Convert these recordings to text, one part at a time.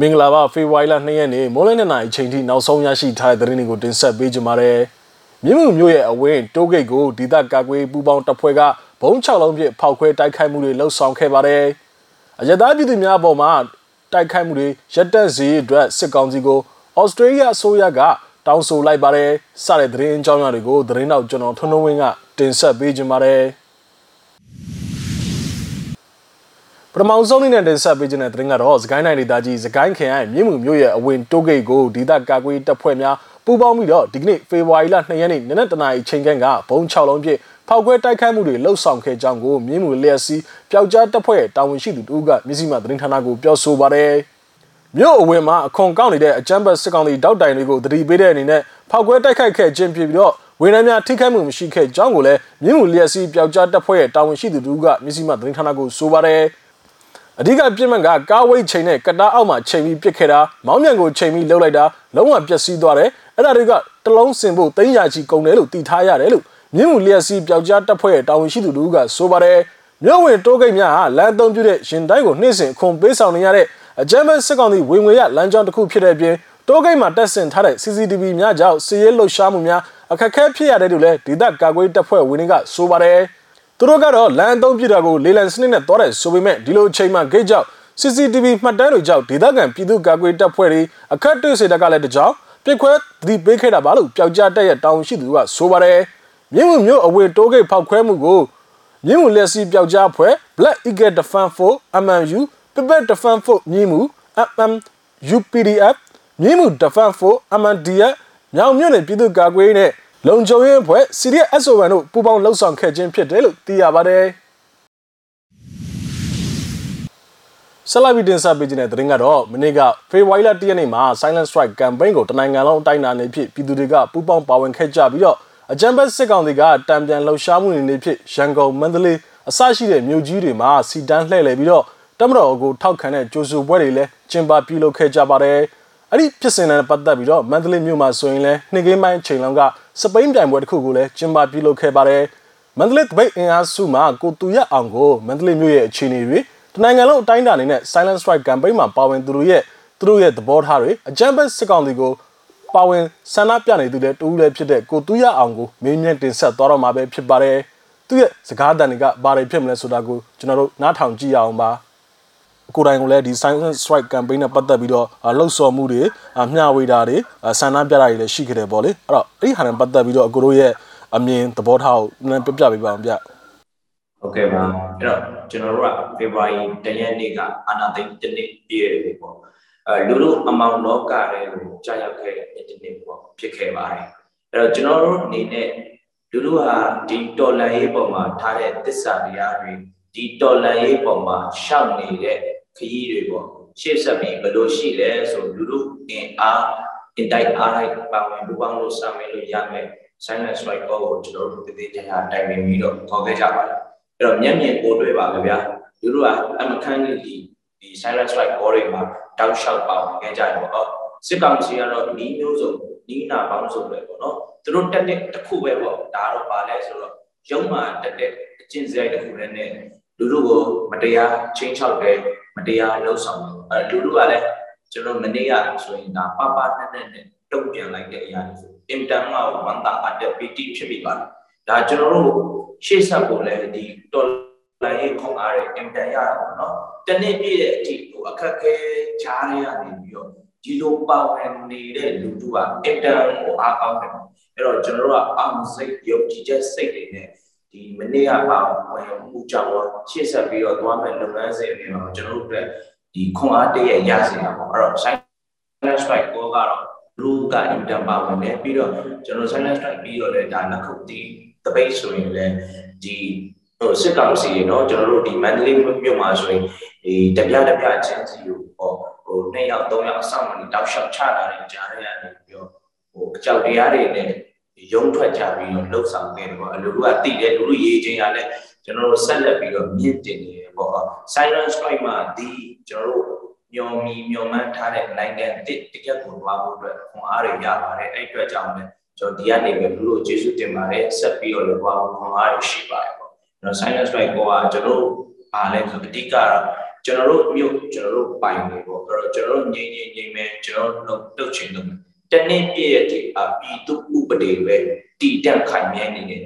မင်္ဂလာပါဖေဖော်ဝါရီလ2ရက်နေ့မိုးလင်းတဲ့နိုင်အချိန်ထိနောက်ဆုံးရရှိထားတဲ့သတင်းတွေကိုတင်ဆက်ပေးကြပါမယ်။မြင်းမှုမျိုးရဲ့အဝင်းတိုးဂိတ်ကိုဒေသကာကွယ်ပူပေါင်းတပ်ဖွဲ့ကဘုံ6လုံးဖြင့်ဖောက်ခွဲတိုက်ခိုက်မှုတွေလှုပ်ဆောင်ခဲ့ပါတယ်။အရသာပြည်သူများအပေါ်မှာတိုက်ခိုက်မှုတွေရပ်တန့်စေအတွက်စစ်ကောင်စီကိုဩစတြေးလျအစိုးရကတောင်းဆိုလိုက်ပါတယ်။စတဲ့သတင်းအကြောင်းအရာတွေကိုသတင်းတော့ကျွန်တော်ထွန်းထွန်းဝင်းကတင်ဆက်ပေးကြပါမယ်။ ပထမဆုံးနေ့နဲ့တင်ဆက်ပေးခြင်းတဲ့သတင်းကတော့စကိုင်းနိုင်ဒေသကြီးစကိုင်းခရိုင်မြင်းမှုမြို့ရဲ့အဝင်တိုးဂိတ်ကိုဒေသကာကွယ်တပ်ဖွဲ့များပူးပေါင်းပြီးတော့ဒီကနေ့ဖေဖော်ဝါရီလ2ရက်နေ့နနက်တနာရီချိန်ခန့်ကဘုံ6လုံးဖြင့်ဖောက်ခွဲတိုက်ခိုက်မှုတွေလှုပ်ဆောင်ခဲ့ကြောင်းကိုမြင်းမှုလျက်စီပျောက်ကြားတပ်ဖွဲ့တာဝန်ရှိသူတို့ကမျက်စိမှသတင်းဌာနကိုပြောဆိုပါတယ်မြို့အဝင်မှာအခွန်ကောက်နေတဲ့အကြမ်းဖက်စစ်ကောင်စီတောက်တိုင်တွေကိုတတိပေးတဲ့အနေနဲ့ဖောက်ခွဲတိုက်ခိုက်ခဲ့ခြင်းဖြစ်ပြီးတော့ဝန်ထမ်းများထိခိုက်မှုမရှိခဲ့ကြောင်းကိုလည်းမြင်းမှုလျက်စီပျောက်ကြားတပ်ဖွဲ့ရဲ့တာဝန်ရှိသူတို့ကမျက်စိမှသတင်းဌာနကိုဆိုပါတယ်။ အဓိကပြစ်မှတ်ကကားဝိတ်ချိန်နဲ့ကတားအောက်မှာချိန်ပြီးပြစ်ခဲ့တာမောင်းမြန်ကိုချိန်ပြီးလှုပ်လိုက်တာလုံးဝပျက်စီးသွားတယ်အဲ့ဒါတွေကတလုံးစင်ဖို့တိမ့်ရာချီကုန်တယ်လို့တည်ထားရတယ်လို့မြင်းမူလျက်စီပျောက်ကြားတပ်ဖွဲ့ရဲ့တာဝန်ရှိသူတို့ကဆိုပါတယ်မြို့ဝင်တိုးဂိတ်များဟာလမ်းသုံးပြတဲ့ရင်တိုင်းကိုနှိမ့်စင်ခွန်ပေးဆောင်နေရတဲ့အကြမ်းဖက်စစ်ကောင်စီဝင်ငွေရလမ်းကြောင်းတစ်ခုဖြစ်တဲ့အပြင်တိုးဂိတ်မှာတက်ဆင်ထားတဲ့ CCTV များကြောင့်စီးရဲလှုပ်ရှားမှုများအခက်အခဲဖြစ်ရတယ်လို့လည်းဒေသကာကွယ်တပ်ဖွဲ့ဝင်တွေကဆိုပါတယ် သူတို့ကတော့လမ်းအသုံးပြတာကိုလေလံစနစ်နဲ့တောတယ်ဆိုပေမဲ့ဒီလိုအချိန်မှဂိတ်ကြောင့် CCTV မှတ်တမ်းတွေကြောင့်ဒေသခံပြည်သူ့ကာကွယ်တပ်ဖွဲ့တွေအခက်တွေ့စေတဲ့ကလည်းတကြောင်ပြစ်ခွဲသတိပေးခဲ့တာပါလို့ပျောက်ကြားတက်ရဲ့တောင်းရှိသူကဆိုပါတယ်မြင်းမှုမျိုးအဝေတိုးဂိတ်ဖောက်ခွဲမှုကိုမြင်းမှုလက်စီပျောက်ကြားဖွဲ့ Black Eagle Defense Force MMU Pipet Defense Force မြင်းမှု MM UPDF မြင်းမှု Defense Force MNDF မြောင်မြို့နယ်ပြည်သူ့ကာကွယ်ရေးနဲ့ လုံခြုံရေးအဖွဲ့ CDF SON တို့ပူးပေါင်းလှုပ်ဆောင်ခဲ့ခြင်းဖြစ်တယ်လို့သိရပါတယ်။ဆက်လက်ပြီးတင်ဆက်ပေးခြင်းတဲ့သတင်းကတော့မနေ့ကဖေဖော်ဝါရီလ၁ရက်နေ့မှာ Silent Strike Campaign ကိုတနိုင်ငံလုံးအတိုင်းအတာနေဖြစ်ပြည်သူတွေကပူးပေါင်းပါဝင်ခဲ့ကြပြီးတော့အကြံပတ်စစ်ကောင်တွေကတံပြန်လှုပ်ရှားမှုတွေနေဖြစ်ရန်ကုန်မန္တလေးအစရှိတဲ့မြို့ကြီးတွေမှာစီတန်းလှည့်လည်ပြီးတော့တမတော်ကိုထောက်ခံတဲ့ကြိုးစုပွဲတွေလည်းကျင်းပပြုလုပ်ခဲ့ကြပါတယ်။အဲ့ဒီဖြစ်စဉ်နဲ့ပတ်သက်ပြီးတော့မန္တလေးမြို့မှာဆိုရင်လည်းနှစ်ကိန်းပိုင်းချိန်လောက်က စပိန်ပြိုင်ပွဲတစ်ခုကိုလည်းကျင်းပပြုလုပ်ခဲ့ပါတယ်။မန္တလေးတပိတ်အင်အားစုမှာကိုတူရအောင်ကိုမန္တလေးမြို့ရဲ့အခြေအနေတွေတနိုင်ငံလုံးအတိုင်းအတာအနေနဲ့ Silent Strike Campaign မှာပါဝင်သူတို့ရဲ့သူတို့ရဲ့သဘောထားတွေအကြမ်းဖက်စစ်ကောင်စီကိုပါဝင်ဆန္ဒပြနေသူတွေတူးလည်းဖြစ်တဲ့ကိုတူရအောင်ကိုမင်းမြတ်တင်ဆက်သွားတော့မှာပဲဖြစ်ပါတယ်။သူရဲ့စကားတန်တွေကဘာတွေဖြစ်မလဲဆိုတာကိုကျွန်တော်တို့နားထောင်ကြည့်ရအောင်ပါ။ ကိုယ်တိုင်ကလည်းဒီ Silent Strike Campaign နဲ့ပတ်သက်ပြီးတော့လှုပ်ဆော်မှုတွေမျှဝေတာတွေဆန္ဒပြတာတွေလည်းရှိခဲ့တယ်ပေါ့လေ။အဲ့တော့အဲ့ဒီဟာနဲ့ပတ်သက်ပြီးတော့ကိုတို့ရဲ့အမြင်သဘောထားကိုနည်းပြပြပေးပါအောင်ဗျ။ဟုတ်ကဲ့ပါအဲ့တော့ကျွန်တော်တို့ကဖေဖော်ဝါရီတရက်နေ့ကအာနာသိန်းတစ်နှစ်ပြည့်တယ်ပေါ့အဲလူလူအမောင်လောကတွေကိုကြာရောက်ခဲ့တဲ့တစ်နှစ်ပေါ့ဖြစ်ခဲ့ပါတယ်အဲ့တော့ကျွန်တော်တို့အနေနဲ့လူလူဟာဒီတော်လန်ရေးပေါ်မှာထားတဲ့သစ္စာတရားတွေဒီတော်လန်ရေးပေါ်မှာရှောက်နေတဲ့ ခရီးတွေပေါ့ရှေ့ဆက်ပြီးဘယ်လိုရှိလဲဆိုလူလူအင်အားအင်တိုက်အားလိုက်ပါဝင်ပူပေါင်းလို့ဆောင်ရွက်လို့ရမယ် silent strike ကိုကျွန်တော်တို့တည်တည်ကြရတိုင်ပင်ပြီးတော့ခေါ်ခဲ့ကြပါတယ်အဲ့တော့မျက်မြင်ပို့တွေ့ပါကြဗျာလူတို့ကအမခန်းကြီးဒီဒီ silent strike ဘောတွေမှာတောက်လျှောက်ပါဝင်ခဲ့ကြတယ်ပေါ့စစ်ကောင်စီကတော့နီးမျိုးစုံနီးနာပေါင်းစုံပဲပေါ့နော်သူတို့တက်တဲ့တစ်ခုပဲပေါ့ဒါတော့ပါလဲဆိုတော့ရုံးမှာတက်တဲ့အကျင့်စရိုက်တစ်ခုလည်းနဲ့လူတို့ကိုမတရားချင်းချောက်တယ် မတရားလှုပ်ဆောင်တယ်အဲလူတို့ကလည်းကျွန်တော်မနေ့ကဆိုရင်ဒါပပနဲ့နဲ့နဲ့တုံ့ပြန်လိုက်တဲ့အရာတွေဆိုအင်တန်မှာဝန်တာအတက်ပီတီဖြစ်ပြီးပါတယ်ဒါကျွန်တော်တို့ရှေ့ဆက်ကိုလည်းဒီတော်လိုင်းရေးခုံအားတွေအင်တန်ရတာပေါ့နော်တနေ့ပြည့်တဲ့အထိဟိုအခက်ခဲချားရရနေပြီးတော့ဒီလိုပါဝင်နေတဲ့လူတို့ကအင်တန်ကိုအားကောင်းတယ်အဲ့တော့ကျွန်တော်တို့ကအောင်စိတ်ယုံကြည်ချက်စိတ်တွေနဲ့ ဒီမနေ့ကပါဝင်မှုကြောင့်ရှေ့ဆက်ပြီးတော့သွားမယ်လုပ်ငန်းစဉ်တွေမှာကျွန်တော်တို့အတွက်ဒီခွန်အားတည့်ရရစေတာပေါ့အဲ့တော့ silent strike ကိုကတော့လူကအင်တန်ပါဝင်တယ်ပြီးတော့ကျွန်တော် silent strike ပြီးတော့လည်းဒါနှစ်ခုတည်တပိတ်ဆိုရင်လည်းဒီဟိုစစ်ကောင်စီเนาะကျွန်တော်တို့ဒီမန္တလေးမြို့မှာဆိုရင်ဒီတပြတပြချင်းစီကိုဟောဟို2ယောက်3ယောက်အဆောင်မှာတောက်လျှောက်ချလာတဲ့ကြားရရတယ်ပြောဟိုအကြောက်တရားတွေနဲ့ ရုံထွက်ကြပြီးတော့လှုပ်ဆောင်ခဲ့တယ်ပေါ့အလူလူကတိတယ်လူလူရေးချင်းရလဲကျွန်တော်တို့ဆက်လက်ပြီးတော့မြင့်တင်နေတယ်ပေါ့ silent strike မှာဒီကျွန်တော်တို့မျောမီမျောမှန်းထားတဲ့နိုင်ငံတစ်တကက်ကိုသွားဖို့အတွက်ခွန်အားတွေရပါတယ်အဲ့အတွက်ကြောင့်လည်းကျွန်တော်ဒီကနေပဲဘလို့ကျေးဇူးတင်ပါတယ်ဆက်ပြီးတော့လည်းဘာခွန်အားရရှိပါတယ်ပေါ့ကျွန်တော် silence strike ကိုကကျွန်တော်အားလဲဆိုအဓိကတော့ကျွန်တော်တို့မြို့ကျွန်တော်တို့ပိုင်နေပေါ့အဲ့တော့ကျွန်တော်တို့ငြိမ်ငြိမ်ငြိမ်မယ်ကျွန်တော်တို့လှုပ်ချင်လို့ တနေ့ပြည့်ရဲ့ဒီအပြည်သူဥပဒေပဲတည်တံ့ခိုင်မြဲနေတယ်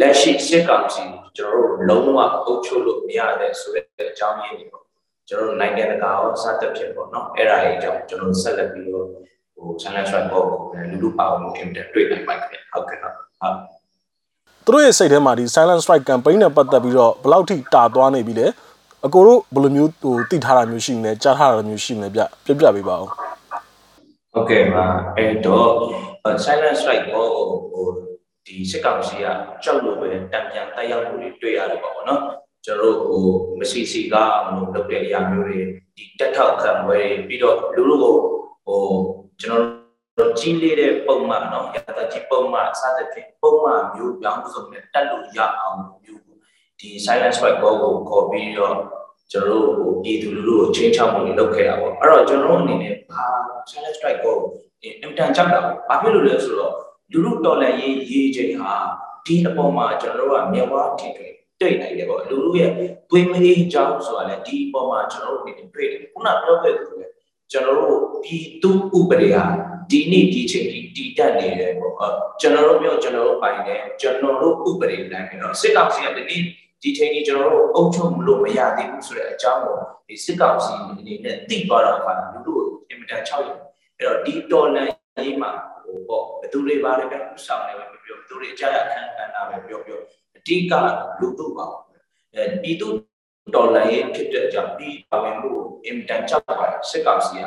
လက်ရှိစစ်ကောင်စီကျွန်တော်တို့လုံးဝအုပ်ချုပ်လို့မရတဲ့ဆိုတဲ့အကြောင်းရင်းတွေပေါ့ကျွန်တော်တို့နိုင်ငံတကာရောစသဖြင့်ပေါ့နော်အဲ့ဒါတွေအကြောင်းကျွန်တော်တို့ဆက်လက်ပြီးတော့ဟို challenge ဆွဲပေါ်ကိုလူလူပါအောင်တင်တဲ့တွေ့နိုင်ပါခင်ဗျဟုတ်ကဲ့ဟုတ်ဟုတ်သူတို့ရဲ့စိတ်ထဲမှာဒီ silent strike campaign နဲ့ပတ်သက်ပြီးတော့ဘယ်လောက်ထိတာသွားနေပြီလဲအကိုတို့ဘယ်လိုမျိုးဟိုသိထားတာမျိုးရှိမလဲကြားထားတာမျိုးရှိမလဲပြပြပြပေးပါဦး ဟုတ်ကဲ့ပါအဲ့တော့ silent strike ကိုဟိုဒီစစ်ကောင်စီကကြောက်လို့ပဲတံပြန်တက်ရောက်မှုတွေတွေ့ရတယ်ပေါ့နော်ကျွန်တော်တို့ဟိုမရှိစီကဟိုလုပ်တဲ့အရာမျိုးတွေဒီတက်ထောက်ခံပွဲတွေပြီးတော့လူလူကိုဟိုကျွန်တော်တို့ကြီးလေးတဲ့ပုံမှန်နော်ရတာကြီးပုံမှန်စသဖြင့်ပုံမှန်မျိုးပြောင်းစုံနဲ့တက်လို့ရအောင်မျိုးဒီ silent strike ကိုခေါ်ပြီးတော့ ကျွန်တော်တို့ဟိုပြည်သူလူထုကိုချင်းချောက်မှုတွေလုပ်ခဲ့တာပေါ့အဲ့တော့ကျွန်တော်တို့အနေနဲ့ဘာ silent strike ကိုအင်တန်ကြောက်တာပေါ့ဘာဖြစ်လို့လဲဆိုတော့လူထုတော်လှန်ရေးရေးချိန်ဟာဒီအပေါ်မှာကျွန်တော်တို့ကမြေဝါထင်တယ်တွေ့နိုင်တယ်ပေါ့လူလူရဲ့သွေးမအေးကြောင်းဆိုတာလည်းဒီအပေါ်မှာကျွန်တော်တို့နေတွေ့တယ်ခုနပြောခဲ့သလိုပဲကျွန်တော်တို့ပြည်သူဥပဒေဟာဒီနေ့ဒီချိန်ဒီတည်တက်နေတယ်ပေါ့ကျွန်တော်တို့ပြောကျွန်တော်တို့ပိုင်တယ်ကျွန်တော်တို့ဥပဒေတိုင်းပြီးတော့စစ်ကောင်စီကဒီနေ့ ဒီချိန်ကြီးကျွန်တော်တို့အုပ်ချုပ်မလို့မရသေးဘူးဆိုတဲ့အကြောင်းကိုဒီစစ်ကောင်စီအနေနဲ့သိသွားတော့အခါလူတို့အင်မတန်6ရက်အဲ့တော့ဒီတော်လန်ရေးမှာဟိုပေါ့ဘယ်သူတွေပါလဲပဲစောင့်နေပဲပြောဘယ်သူတွေကြားရခံခံတာပဲပြောပြောအဓိကလူတို့ပါအဲဒီတို့တော်လန်ရေးဖြစ်တဲ့အကြောင်းဒီပါဝင်မှုအင်မတန်ကြောက်ပါစစ်ကောင်စီက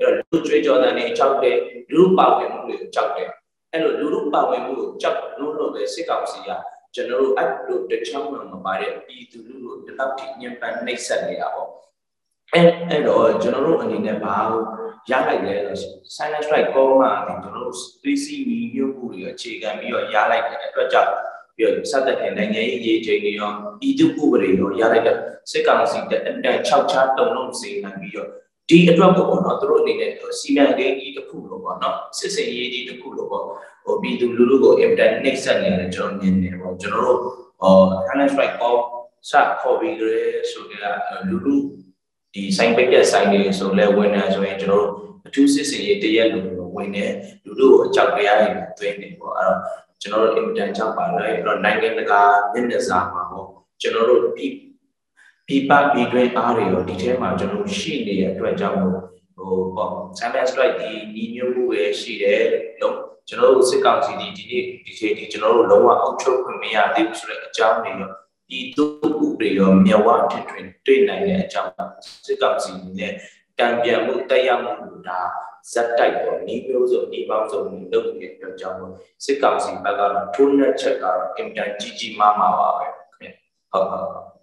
အဲ့တော့လူကြွေးကြော်တဲ့နေကြောက်တယ်လူပါဝင်မှုတွေကြောက်တယ်အဲ့လိုလူလူပါဝင်မှုကိုကြောက်လို့လို့ပဲစစ်ကောင်စီက ကျွန်တော်တို့အဲ့လိုတချောင်းမှာပါတဲ့ပြည်သူလူထုဒီလောက်ထိညံပန်းနှိပ်စက်နေတာပေါ့အဲ့အဲ့တော့ကျွန်တော်တို့အနေနဲ့ဘာရလိုက်လဲဆို silent strike ကောမှာကျွန်တော်တို့ 3C ညီညွတ်မှုတွေအခြေခံပြီးတော့ရလိုက်တဲ့အတွက်ကြောင့်ပြီးတော့စတဲ့နိုင်ငံရေးရေးချိန်တွေရောဤသူဥပဒေရောရလိုက်တဲ့စစ်ကောင်စီတဲ့အတန်6ချားတုံလုံးစေနိုင်ပြီးတော့ ဒီအတွက်ပေါ့နော်သူတို့အနေနဲ့စီမံကိန်းကြီးတစ်ခုလို့ပေါ့နော်စစ်စင်ရေးကြီးတစ်ခုလို့ပေါ့ဟိုပြည်သူလူထုကို internet နှိပ်စက်နေတယ်ကျွန်တော်မြင်နေပေါ့ကျွန်တော်တို့ဟော silent strike ကောစခေါ်ပြီးကြရဲဆိုကြလူလူဒီဆိုင်ပိတ်တဲ့ဆိုင်တွေဆိုလဲဝင်နေဆိုရင်ကျွန်တော်တို့အထူးစစ်စင်ရေးတရက်လူဝင်နေလူလူကိုအကြောက်တရားတွေသွင်းနေပေါ့အဲ့တော့ကျွန်တော်တို့ internet ကြောက်ပါလဲအဲ့တော့နိုင်ငံတကာမျက်နှာစာမှာဟောကျွန်တော်တို့ဒီ ပြပပြည်တွင်းအားတွေရောဒီထဲမှာကျွန်တော်ရှိနေတဲ့အတွက်ကြောင့်ဟိုပေါ့ silent strike ဒီညီညွတ်မှုပဲရှိတယ်လုံးကျွန်တော်တို့စစ်ကောင်စီဒီဒီနေ့ဒီချိန်ဒီကျွန်တော်တို့လုံးဝအောက်ချုပ်ခွင့်မရသေးဘူးဆိုတဲ့အကြောင်းတွေရောဒီသူဥပဒေရောမြဝထင်ထွင်တွေ့နိုင်တဲ့အကြောင်းစစ်ကောင်စီနဲ့တံပြန်မှုတက်ရောက်မှုဒါဇက်တိုက်တော့ဤမျိုးစုံဤပေါင်းစုံလုပ်နေတဲ့အကြောင်းစစ်ကောင်စီဘက်ကတော့ထိုးနှက်ချက်ကတော့အင်တန်ကြီးကြီးမားမားပါပဲခင်ဗျဟုတ်ဟုတ်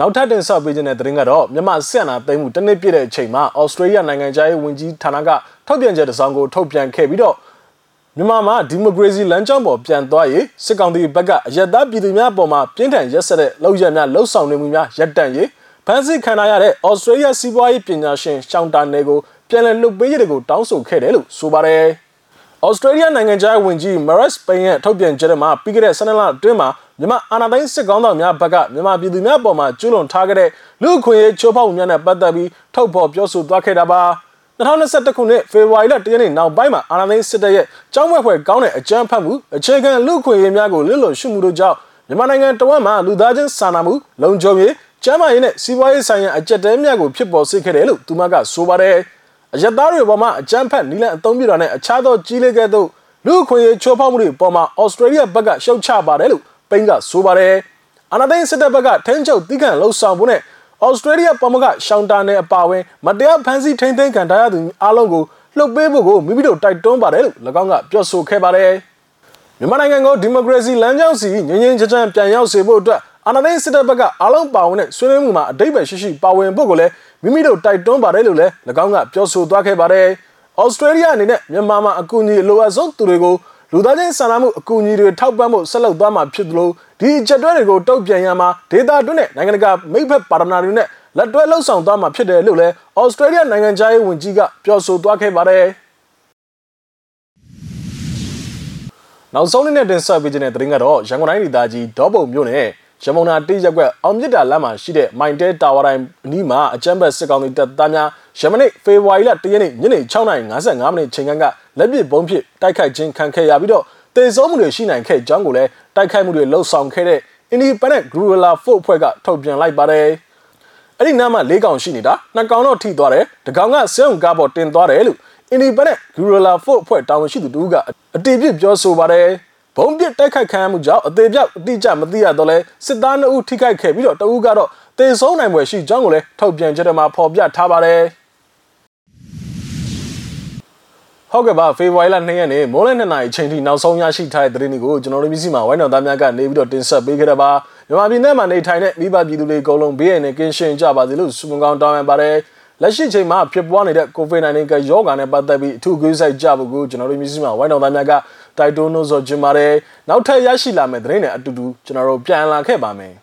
နောက်ထပ်တင်ဆက်ပေးခြင်းတဲ့သတင်းကတော့မြန်မာစစ်အာဏာသိမ်းမှုတစ်နှစ်ပြည့်တဲ့အချိန်မှာဩစတြေးလျနိုင်ငံသားရေးဝန်ကြီးဌာနကထုတ်ပြန်ချက်တစ်စောင်ကိုထုတ်ပြန်ခဲ့ပြီးတော့မြန်မာမှာဒီမိုကရေစီလမ်းကြောင်းပေါ်ပြန်သွားရေးစစ်ကောင်စီဘက်ကအယက်သားပြည်သူများပေါ်မှာပြင်းထန်ရက်စက်တဲ့လောက်ရများလှုပ်ဆောင်နေမှုများရပ်တန့်ရေးဖန်ဆီးခံရတဲ့ဩစတြေးလျစီးပွားရေးပညာရှင်ရှောင်းတာနယ်ကိုပြန်လည်လွတ်ပေးရတဲ့ကိုတောင်းဆိုခဲ့တယ်လို့ဆိုပါတယ်။ Australia နိုင်ငံခြားရေးဝန်ကြီး Maris Payne ရဲ့ထုတ်ပြန်ချက်မှာပြီးခဲ့တဲ့12လအတွင်းမှာမြန်မာအာဏာသိမ်းစစ်ကောင်းဆောင်များဘက်ကမြန်မာပြည်သူများပေါ်မှာကျူးလွန်ထားခဲ့တဲ့လူ့အခွင့်အရေးချိုးဖောက်မှုများနဲ့ပတ်သက်ပြီးထုတ်ဖော်ပြောဆိုသွားခဲ့တာပါ2021ခုနှစ်ဖေဖော်ဝါရီလ1ရက်နေ့နောက်ပိုင်းမှာအာဏာသိမ်းစစ်တပ်ရဲ့ကြောင်းဝဲဖွဲ့ကောင်းတဲ့အကြမ်းဖက်မှုအခြေခံလူ့အခွင့်အရေးများကိုလစ်လျရှုမှုတို့ကြောင့်မြန်မာနိုင်ငံတဝက်မှာလူသားချင်းစာနာမှုလုံခြုံရေးကျန်းမာရေးနဲ့စီးပွားရေးဆိုင်ရာအကြက်တဲများကိုဖြစ်ပေါ်စေခဲ့တယ်လို့သူမကဆိုပါတယ် အယက်သားတွေပေါ်မှာအကြမ်းဖက်နီလန်အသုံးပြုတာနဲ့အခြားသောကြီးလေးကဲ့သို့လူအခွင့်အရေးချိုးဖောက်မှုတွေပေါ်မှာဩစတြေးလျဘက်ကရှုတ်ချပါတယ်လို့ပိန်းကဆိုပါတယ်။အာနာသိန်းစစ်တပ်ဘက်ကထင်းချုပ်တီးခံလှုပ်ဆောင်ဖို့နဲ့ဩစတြေးလျပမကရှောင်းတာနယ်အပါဝင်မတရားဖမ်းဆီးထိန်းသိမ်းခံထားရသူအားလုံးကိုလှုပ်ပေးဖို့ကိုမိမိတို့တိုက်တွန်းပါတယ်လို့၎င်းကပြောဆိုခဲ့ပါတယ်။မြန်မာနိုင်ငံကိုဒီမိုကရေစီလမ်းကြောင်းစီငြင်းငြင်းချမ်းချမ်းပြန်ရောက်စေဖို့အတွက်အာဏာသိမ်းစစ်တပ်ဘက်ကအားလုံးပါဝင်တဲ့ဆွေးနွေးမှုမှာအတိတ်ပဲရှိရှိပါဝင်ဖို့ကိုလည်း မိမိတို့တိုက်တွန်းပါတယ်လို့လည်း၎င်းကပြောဆိုသွားခဲ့ပါတယ်။ဩစတြေးလျအနေနဲ့မြန်မာမှာအကူအညီလိုအပ်ဆုံးသူတွေကိုလူသားချင်းစာနာမှုအကူအညီတွေထောက်ပံ့ဖို့ဆက်လုပ်သွားမှာဖြစ်သလိုဒီအချက်တွဲတွေကိုတုံ့ပြန်ရမှာဒေတာတွင်းနဲ့နိုင်ငံတကာမိဖက်ပါတနာတွေနဲ့လက်တွဲလှုပ်ဆောင်သွားမှာဖြစ်တယ်လို့လည်းဩစတြေးလျနိုင်ငံသားရေးဝန်ကြီးကပြောဆိုသွားခဲ့ပါတယ်နောက်ဆုံးနေ့နဲ့တင်ဆက်ပေးခြင်းတဲ့သတင်းကတော့ရန်ကုန်တိုင်းဒေသကြီးဒေါ်ပုံမြို့နယ် ရမုံနာတိရက်ကွက်အောင်မြစ်တာလမ်းမှာရှိတဲ့မိုင်တဲတာဝါတိုင်းအနီးမှာအကြမ်းဖက်စစ်ကောင်စီတပ်သားများယမနေ့ဖေဖော်ဝါရီလ1ရက်နေ့ညနေ6:55မိနစ်ချိန်ခန့်ကလက်ပစ်ဘုံးဖြစ်တိုက်ခိုက်ခြင်းခံခဲ့ရပြီးတော့တေဆုံးမှုတွေရှိနိုင်ခဲ့ကြောင်းကိုလည်းတိုက်ခိုက်မှုတွေလှုပ်ဆောင်ခဲ့တဲ့ Independent Guerrilla Force အဖွဲ့ကထုတ်ပြန်လိုက်ပါတယ်။အဲ့ဒီနားမှာ၄កောင်ရှိနေတာနှစ်កောင်တော့ထိသွားတယ်။တကောင်ကစဲုံကားပေါ်တင်သွားတယ်လို့ Independent Guerrilla Force အဖွဲ့တာဝန်ရှိသူတို့ကအတည်ပြုပြောဆိုပါတယ်။ ဘုံပစ်တိုက်ခိုက်ခံရမှုကြောင့်အသေးပြောက်အတိအကျမသိရတော့လဲစစ်သား2ဦးထိခိုက်ခဲ့ပြီးတော့တဦးကတော့တေဆုံးနိုင်ွယ်ရှိကြောင်းကိုလည်းထုတ်ပြန်ချက်တွေမှာဖော်ပြထားပါတယ်။ဟုတ်ကဲ့ပါဖေဖော်ဝါရီလ2ရက်နေ့မိုးလင်း2နာရီအချိန်ထိနောက်ဆုံးရရှိထားတဲ့သတင်းတွေကိုကျွန်တော်တို့မျိုးစီမှာဝိုင်းတော်သားများကနေပြီးတော့တင်ဆက်ပေးခဲ့တာပါမြန်မာပြည်နယ်မှာနေထိုင်တဲ့မိဘပြည်သူတွေအကုန်လုံးဘေးရန်နဲ့ကင်းရှင်းကြပါစေလို့ဆုမွန်ကောင်းတောင်းပန်ပါတယ်လက်ရှိချိန်မှာဖြစ်ပွားနေတဲ့ COVID-19 ကရောဂါနဲ့ပတ်သက်ပြီးအထူးဂရုစိုက်ကြဖို့ကိုကျွန်တော်တို့မျိုးစီမှာဝိုင်းတော်သားများက တိုက်တွန်းလို့ဆိုချင်ပါတယ်နောက်ထပ်ရရှိလာမယ့်သတင်းတွေအတူတူကျွန်တော်တို့ပြန်လာခဲ့ပါမယ်